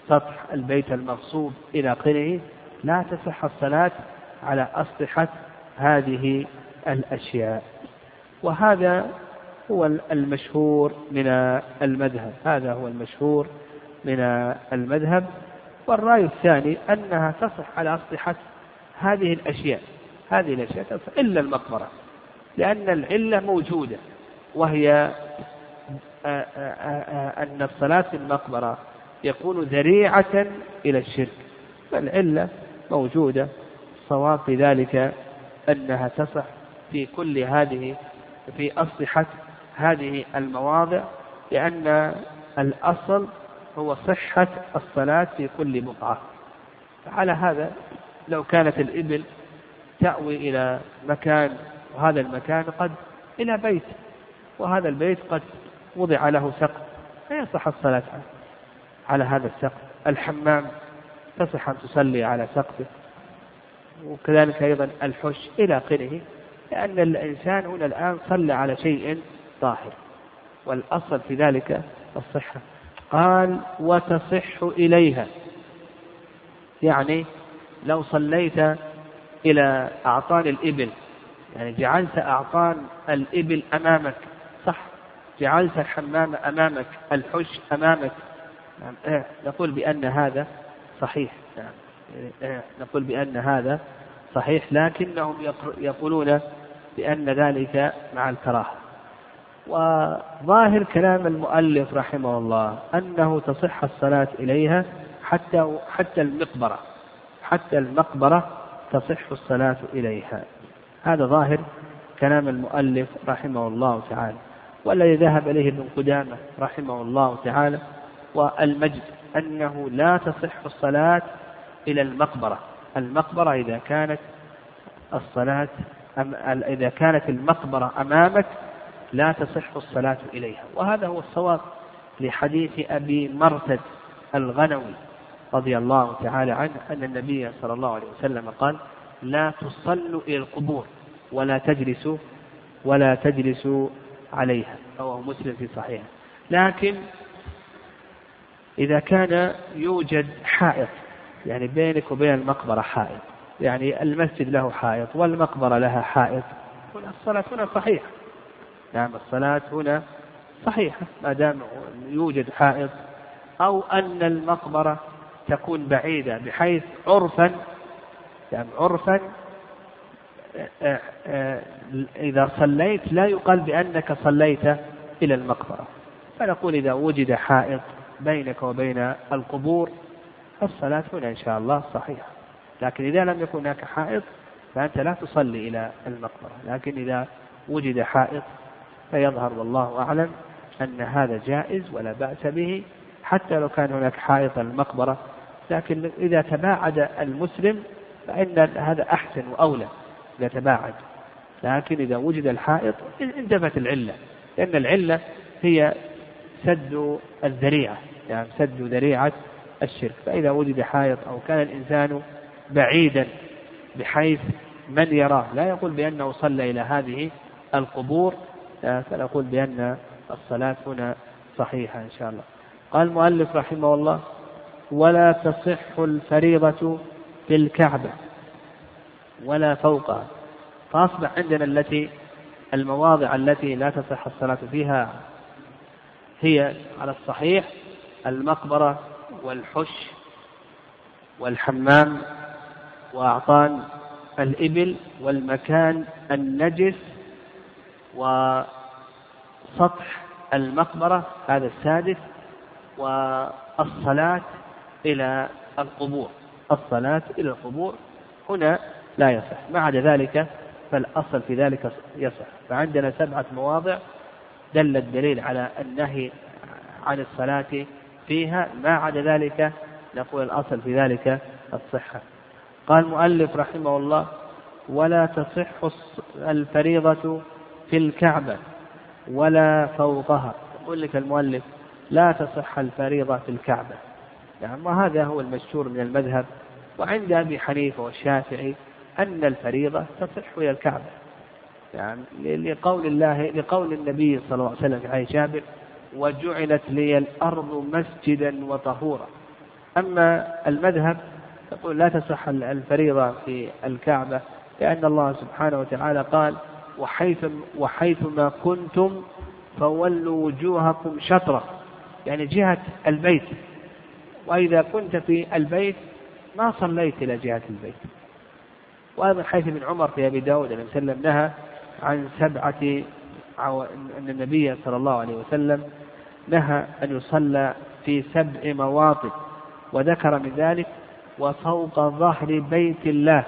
سطح البيت المغصوب إلى آخره. لا تصح الصلاة على أسطحة هذه الأشياء. وهذا هو المشهور من المذهب هذا هو المشهور من المذهب. والرأي الثاني أنها تصح على أسطحة هذه الأشياء. هذه الأشياء تصح إلا المقبرة لأن العلة موجودة وهي أن الصلاة في المقبرة يكون ذريعة إلى الشرك فالعلة موجودة الصواب في ذلك أنها تصح في كل هذه في أصلحة هذه المواضع لأن الأصل هو صحة الصلاة في كل بقعة. فعلى هذا لو كانت الإبل تأوي إلى مكان وهذا المكان قد إلى بيت وهذا البيت قد وضع له سقف. فيصح الصلاة على هذا السقف. الحمام تصح أن تصلي على سقفه. وكذلك أيضا الحش إلى آخره لأن الإنسان هنا الآن صلى على شيء طاهر. والأصل في ذلك الصحة. قال وتصح إليها. يعني لو صليت إلى أعطان الإبل. يعني جعلت أعطان الإبل أمامك. صح. جعلت الحمام أمامك. الحش أمامك. نعم. إيه. نقول بأن هذا صحيح. نعم. إيه. نقول بأن هذا صحيح. لكنهم يقولون بأن ذلك مع الكراهة. وظاهر كلام المؤلف رحمه الله أنه تصح الصلاة إليها حتى حتى المقبرة. حتى المقبرة تصح الصلاة إليها. هذا ظاهر كلام المؤلف رحمه الله تعالى والذي ذهب إليه ابن قدامة رحمه الله تعالى والمجد أنه لا تصح الصلاة إلى المقبرة. المقبرة إذا كانت الصلاة إذا كانت المقبرة أمامك لا تصح الصلاة إليها. وهذا هو الصواب لحديث أبي مرتد الغنوي. رضي الله تعالى عنه أن النبي صلى الله عليه وسلم قال لا تصلوا إلى القبور ولا تجلسوا ولا تجلسوا عليها. رواه مسلم في صحيحه. لكن إذا كان يوجد حائط يعني بينك وبين المقبرة حائط يعني المسجد له حائط والمقبرة لها حائط هنا الصلاة هنا صحيحة. نعم الصلاة هنا صحيحة ما دام يوجد حائط أو أن المقبرة تكون بعيدة بحيث عرفا يعني عرفا آه، آه، إذا صليت لا يقال بأنك صليت إلى المقبرة. فنقول إذا وجد حائط بينك وبين القبور الصلاة هنا إن شاء الله صحيحة. لكن إذا لم يكن هناك حائط فأنت لا تصلي إلى المقبرة. لكن إذا وجد حائط فيظهر والله أعلم أن هذا جائز ولا بأس به. حتى لو كان هناك حائط المقبرة لكن إذا تباعد المسلم فإن هذا أحسن وأولى إذا تباعد. لكن إذا وجد الحائط انتفت العلة. لأن العلة هي سد الذريعة يعني سد ذريعة الشرك. فإذا وجد حائط أو كان الإنسان بعيدا بحيث من يراه لا يقول بأنه صلى إلى هذه القبور فنقول بأن الصلاة هنا صحيحة إن شاء الله. قال المؤلف رحمه الله ولا تصح الفريضة في الكعبة ولا فوقها. فأصبح عندنا التي المواضع التي لا تصح الصلاة فيها هي على الصحيح المقبرة والحش والحمام وأعطان الإبل والمكان النجس وسطح المقبرة هذا السادس والصلاة إلى القبور. الصلاة إلى القبور هنا لا يصح. ما عدا ذلك فالأصل في ذلك يصح. فعندنا سبعة مواضع دل الدليل على النهي عن الصلاة فيها. ما عدا ذلك نقول الأصل في ذلك الصحة. قال المؤلف رحمه الله ولا تصح الفريضة في الكعبة ولا فوقها. يقول لك المؤلف لا تصح الفريضة في الكعبة. يعني وهذا هو المشهور من المذهب وعند أبي حنيفة والشافعي أن الفريضة تصح إلى الكعبة. يعني لقول الله لقول النبي صلى الله عليه وسلم في حديث جابر وجعلت لي الأرض مسجدا وطهورا. أما المذهب يقول لا تصح الفريضة في الكعبة لأن الله سبحانه وتعالى قال وحيث وحيثما كنتم فولوا وجوهكم شطرة. يعني جهة البيت. وإذا كنت في البيت ما صليت إلى جهة البيت. وأيضا حيث ابن عمر في أبي داود عليه وسلم نهى عن سبعة أن النبي صلى الله عليه وسلم نهى أن يصلى في سبع مواطن وذكر من ذلك وفوق ظهر بيت الله.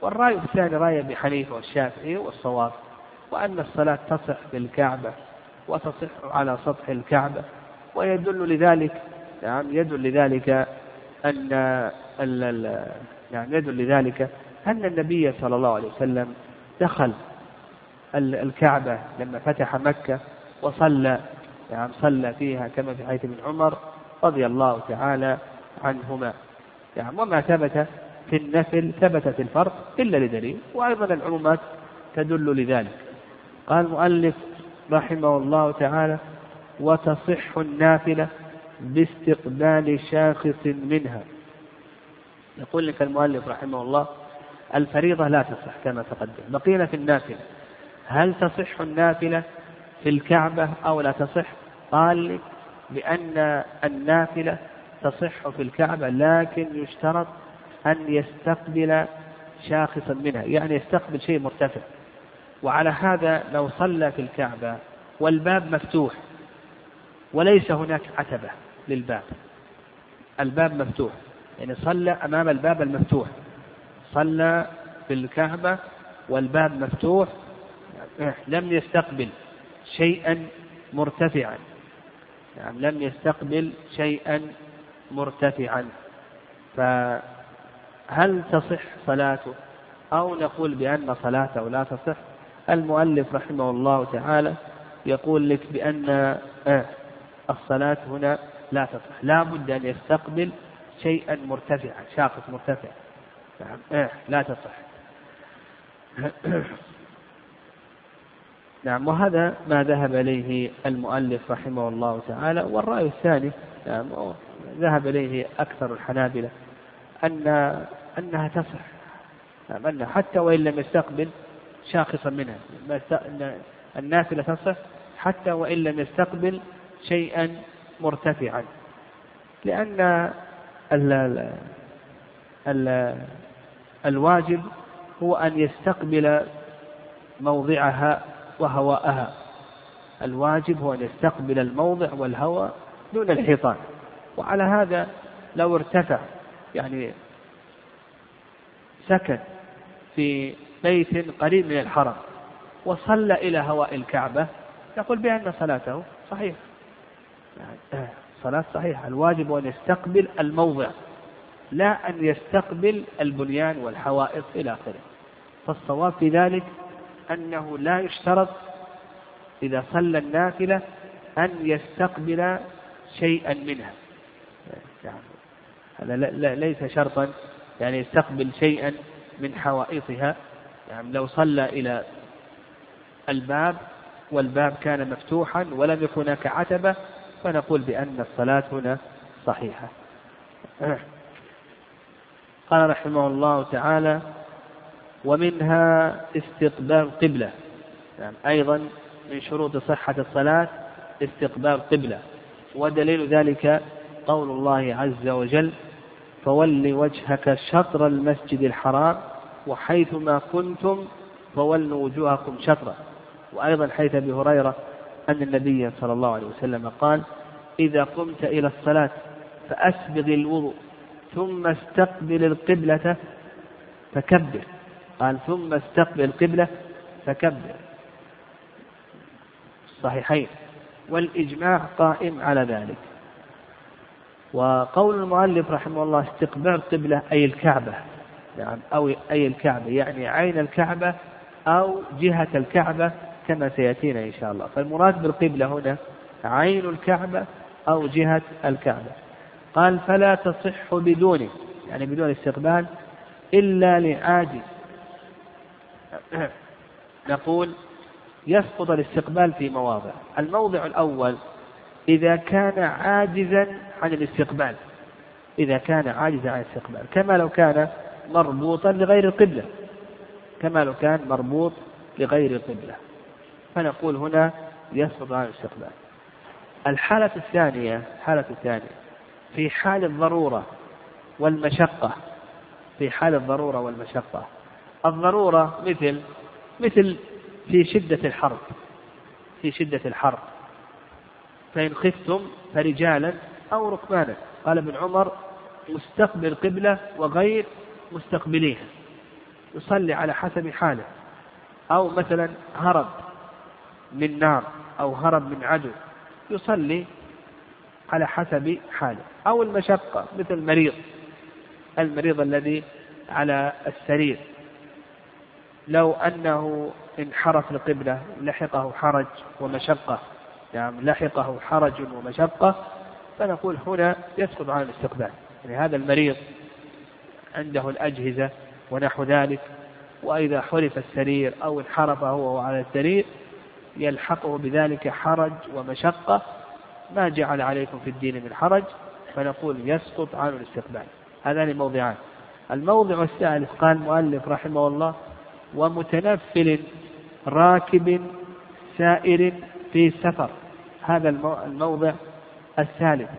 والرأي الثاني رأي أبي حنيفة والشافعي والصواب وأن الصلاة تصح بالكعبة وتصح على سطح الكعبة. ويدل لذلك نعم يدل لذلك أن نعم يدل لذلك أن النبي صلى الله عليه وسلم دخل الكعبة لما فتح مكة وصلى نعم صلى فيها كما في حديث ابن عمر رضي الله تعالى عنهما. نعم وما ثبت في النفل ثبت في الفرق إلا لدليل وأيضا العمومات تدل لذلك. قال المؤلف رحمه الله تعالى وتصح النافلة باستقبال شاخص منها. يقول لك المؤلف رحمه الله الفريضة لا تصح كما تقدم. بقينا في النافلة. هل تصح النافلة في الكعبة أو لا تصح؟ قال لك بأن النافلة تصح في الكعبة لكن يشترط أن يستقبل شاخصا منها يعني يستقبل شيء مرتفع. وعلى هذا لو صلى في الكعبة والباب مفتوح وليس هناك عتبة للباب. الباب مفتوح. يعني صلى أمام الباب المفتوح. صلى في الكعبة والباب مفتوح. لم يستقبل شيئا مرتفعا. يعني لم يستقبل شيئا مرتفعا. فهل تصح صلاته؟ أو نقول بأن صلاته لا تصح؟ المؤلف رحمه الله تعالى يقول لك بأن آه، الصلاة هنا لا تصح لا بد أن يستقبل شيئا مرتفعا شاخص مرتفع. نعم. آه، لا تصح *clears throat* نعم وهذا ما ذهب إليه المؤلف رحمه الله تعالى والرأي الثاني نعم ذهب إليه أكثر الحنابلة أن أنها تصح. نعم أنها حتى وإن لم يستقبل شاخصا منها. النافلة تصح حتى وإن لم يستقبل شيئا مرتفعا. لأن ال ال ال الواجب هو أن يستقبل موضعها وهواءها. الواجب هو أن يستقبل الموضع والهواء دون الحيطان. وعلى هذا لو ارتفع يعني سكن في بيت قريب من الحرم وصلى إلى هواء الكعبة نقول بأن صلاته صحيحة صلاة صحيحة. الواجب أن يستقبل الموضع لا أن يستقبل البنيان والحوائط إلى آخره. فالصواب في ذلك أنه لا يشترط إذا صلى النافلة أن يستقبل شيئا منها. هذا ليس شرطا يعني يستقبل شيئا من حوائطها. يعني لو صلى إلى الباب والباب كان مفتوحا ولم يكن هناك عتبة فنقول بأن الصلاة هنا صحيحة. قال رحمه الله تعالى ومنها استقبال القبلة يعني أيضا من شروط صحة الصلاة استقبال القبلة ودليل ذلك قول الله عز وجل فول وجهك شطر المسجد الحرام وحيثما كنتم فولوا وجوهكم شطرة. وأيضا حيث أبي هريرة أن النبي صلى الله عليه وسلم قال إذا قمت إلى الصلاة فأسبغ الوضوء ثم استقبل القبلة فكبر. قال ثم استقبل القبلة فكبر. الصحيحين والإجماع قائم على ذلك. وقول المؤلف رحمه الله استقبال القبلة أي الكعبة يعني أو أي الكعبة يعني عين الكعبة أو جهة الكعبة كما سيأتينا إن شاء الله. فالمراد بالقبلة هنا عين الكعبة أو جهة الكعبة. قال فلا تصح بدونه يعني بدون استقبال إلا لعاجز *clears throat* نقول يسقط الاستقبال في مواضع. الموضع الأول إذا كان عاجزا عن الاستقبال. إذا كان عاجزا عن الاستقبال. كما لو كان مربوطا لغير القبلة. كما لو كان مربوط لغير القبلة. فنقول هنا يسقط عن الاستقبال. الحالة الثانية الحالة الثانية في حال الضرورة والمشقة في حال الضرورة والمشقة. الضرورة مثل مثل في شدة الحرب في شدة الحرب. فإن خفتم فرجالا أو ركبانا. قال ابن عمر مستقبل قبلة وغير مستقبليها. يصلي على حسب حاله. أو مثلا هرب من نار أو هرب من عدو يصلي على حسب حاله. أو المشقة مثل المريض. المريض الذي على السرير. لو أنه انحرف القبلة لحقه حرج ومشقة. يعني لحقه حرج ومشقة. فنقول هنا يسقط عن الاستقبال. يعني هذا المريض عنده الأجهزة ونحو ذلك. وإذا حرف السرير أو انحرف هو على السرير يلحقه بذلك حرج ومشقة. ما جعل عليكم في الدين من حرج فنقول يسقط عن الاستقبال. هذان موضعان. الموضع الثالث قال المؤلف رحمه الله ومتنفل راكب سائر في سفر. هذا الموضع الثالث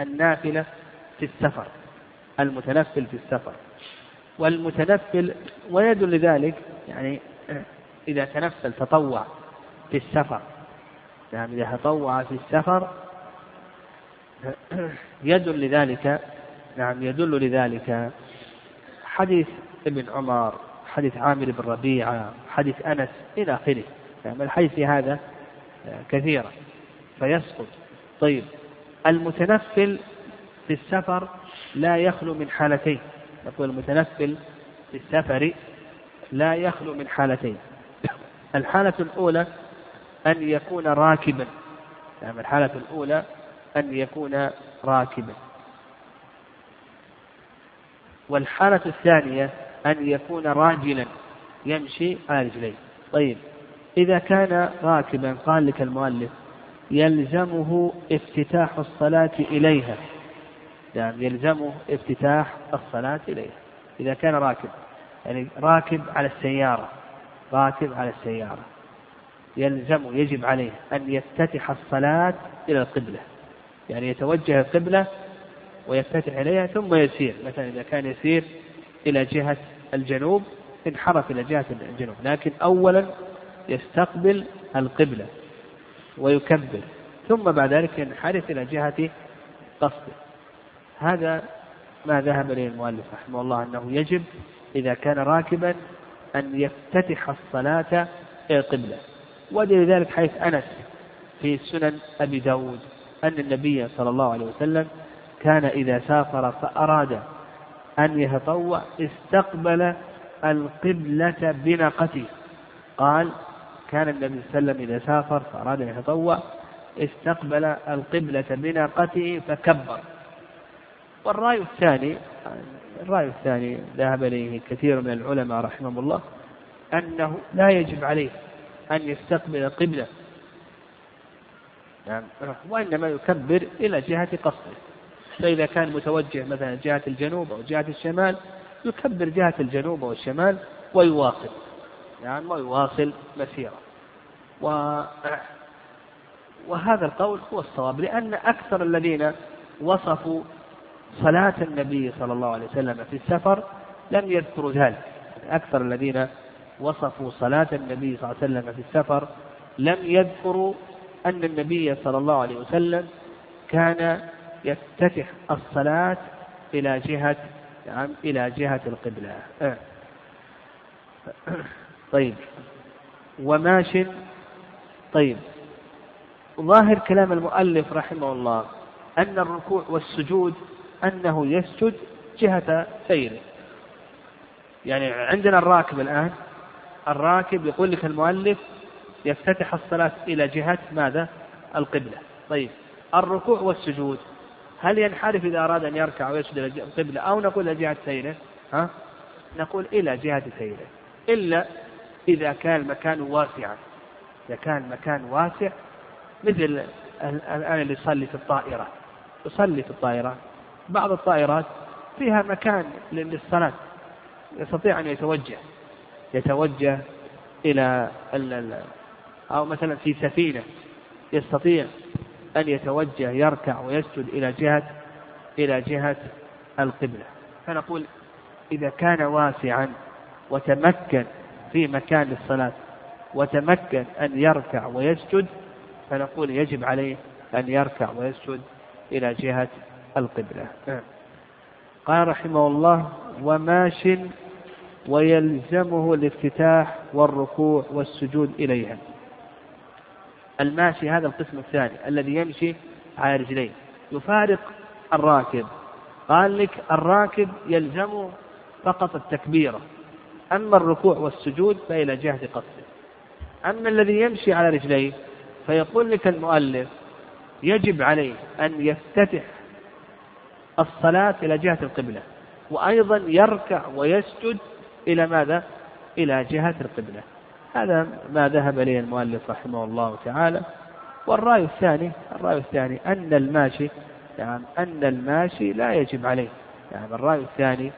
النافلة في السفر المتنفل في السفر. والمتنفل ويدل لذلك يعني إذا تنفل تطوع في السفر. يعني إذا تطوع في السفر *clears throat* يدل لذلك نعم يدل لذلك حديث ابن عمر حديث عامر بن ربيعة حديث أنس إلى آخره. يعني الحديث في هذا كثيرة. فيسقط. طيب المتنفل في السفر لا يخلو من حالتين. يقول المتنفل في السفر لا يخلو من حالتين. الحالة الأولى أن يكون راكبا. يعني الحالة الأولى أن يكون راكبا. والحالة الثانية أن يكون راجلا يمشي على رجليه طيب إذا كان راكبا قال لك المؤلف يلزمه افتتاح الصلاة إليها. يعني يلزمه افتتاح الصلاة إليها. إذا كان راكب يعني راكب على السيارة. راكب على السيارة. يلزم يجب عليه أن يفتتح الصلاة إلى القبلة. يعني يتوجه القبلة ويفتتح إليها ثم يسير. مثلا إذا كان يسير إلى جهة الجنوب انحرف إلى جهة الجنوب. لكن أولا يستقبل القبلة ويكبر ثم بعد ذلك ينحرف إلى جهة قصده. هذا ما ذهب إليه المؤلف رحمه الله أنه يجب إذا كان راكبا أن يفتتح الصلاة إلى القبلة. ودليل ذلك حيث أنس في سنن أبي داود أن النبي صلى الله عليه وسلم كان إذا سافر فأراد أن يتطوع استقبل القبلة بناقته. قال كان النبي صلى الله عليه وسلم إذا سافر فأراد أن يتطوع استقبل القبلة بناقته فكبر. والرأي الثاني الرأي الثاني ذهب إليه كثير من العلماء رحمهم الله أنه لا يجب عليه أن يستقبل القبلة يعني وإنما يكبر إلى جهة قصده. فإذا كان متوجه مثلا جهة الجنوب أو جهة الشمال يكبر جهة الجنوب أو الشمال ويواصل. يعني ويواصل مسيرة. و وهذا القول هو الصواب لأن أكثر الذين وصفوا صلاة النبي صلى الله عليه وسلم في السفر لم يذكروا ذلك. أكثر الذين وصفوا صلاة النبي صلى الله عليه وسلم في السفر لم يذكروا أن النبي صلى الله عليه وسلم كان يفتتح الصلاة إلى جهة نعم إلى جهة القبلة. آه. طيب. وماش طيب. ظاهر كلام المؤلف رحمه الله أن الركوع والسجود أنه يسجد جهة سيره يعني عندنا الراكب الآن. الراكب يقول لك المؤلف يفتتح الصلاة إلى جهة ماذا؟ القبلة. طيب الركوع والسجود هل ينحرف إذا أراد أن يركع ويسجد إلى القبلة أو نقول إلى جهة سيره؟ ها؟ نقول إلى جهة سيره. إلا إذا كان المكان واسعا إذا كان المكان واسع مثل الآن اللي يصلي في الطائرة. يصلي في الطائرة. بعض الطائرات فيها مكان للصلاة يستطيع أن يتوجه يتوجه إلى أو مثلا في سفينة يستطيع أن يتوجه يركع ويسجد إلى جهة إلى جهة القبلة. فنقول إذا كان واسعا وتمكن في مكان للصلاة وتمكن أن يركع ويسجد فنقول يجب عليه أن يركع ويسجد إلى جهة القبلة. قال رحمه الله وماش ويلزمه الافتتاح والركوع والسجود إليها. الماشي هذا القسم الثاني الذي يمشي على رجليه يفارق الراكب. قال لك الراكب يلزم فقط التكبيرة أما الركوع والسجود فإلى جهة قصده. أما الذي يمشي على رجليه فيقول لك المؤلف يجب عليه أن يفتتح الصلاة إلى جهة القبلة وأيضا يركع ويسجد إلى ماذا؟ إلى جهة القبلة. هذا ما ذهب إليه المؤلف رحمه الله تعالى. والرأي الثاني الرأي الثاني أن الماشي يعني أن الماشي لا يجب عليه. يعني الرأي الثاني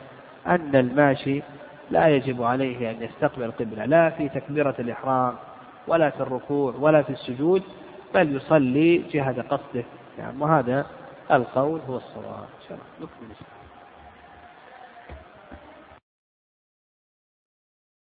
أن الماشي لا يجب عليه أن يستقبل القبلة لا في تكبيرة الإحرام ولا في الركوع ولا في السجود بل يصلي جهة قصده. يعني وهذا القول هو الصواب. نكمل.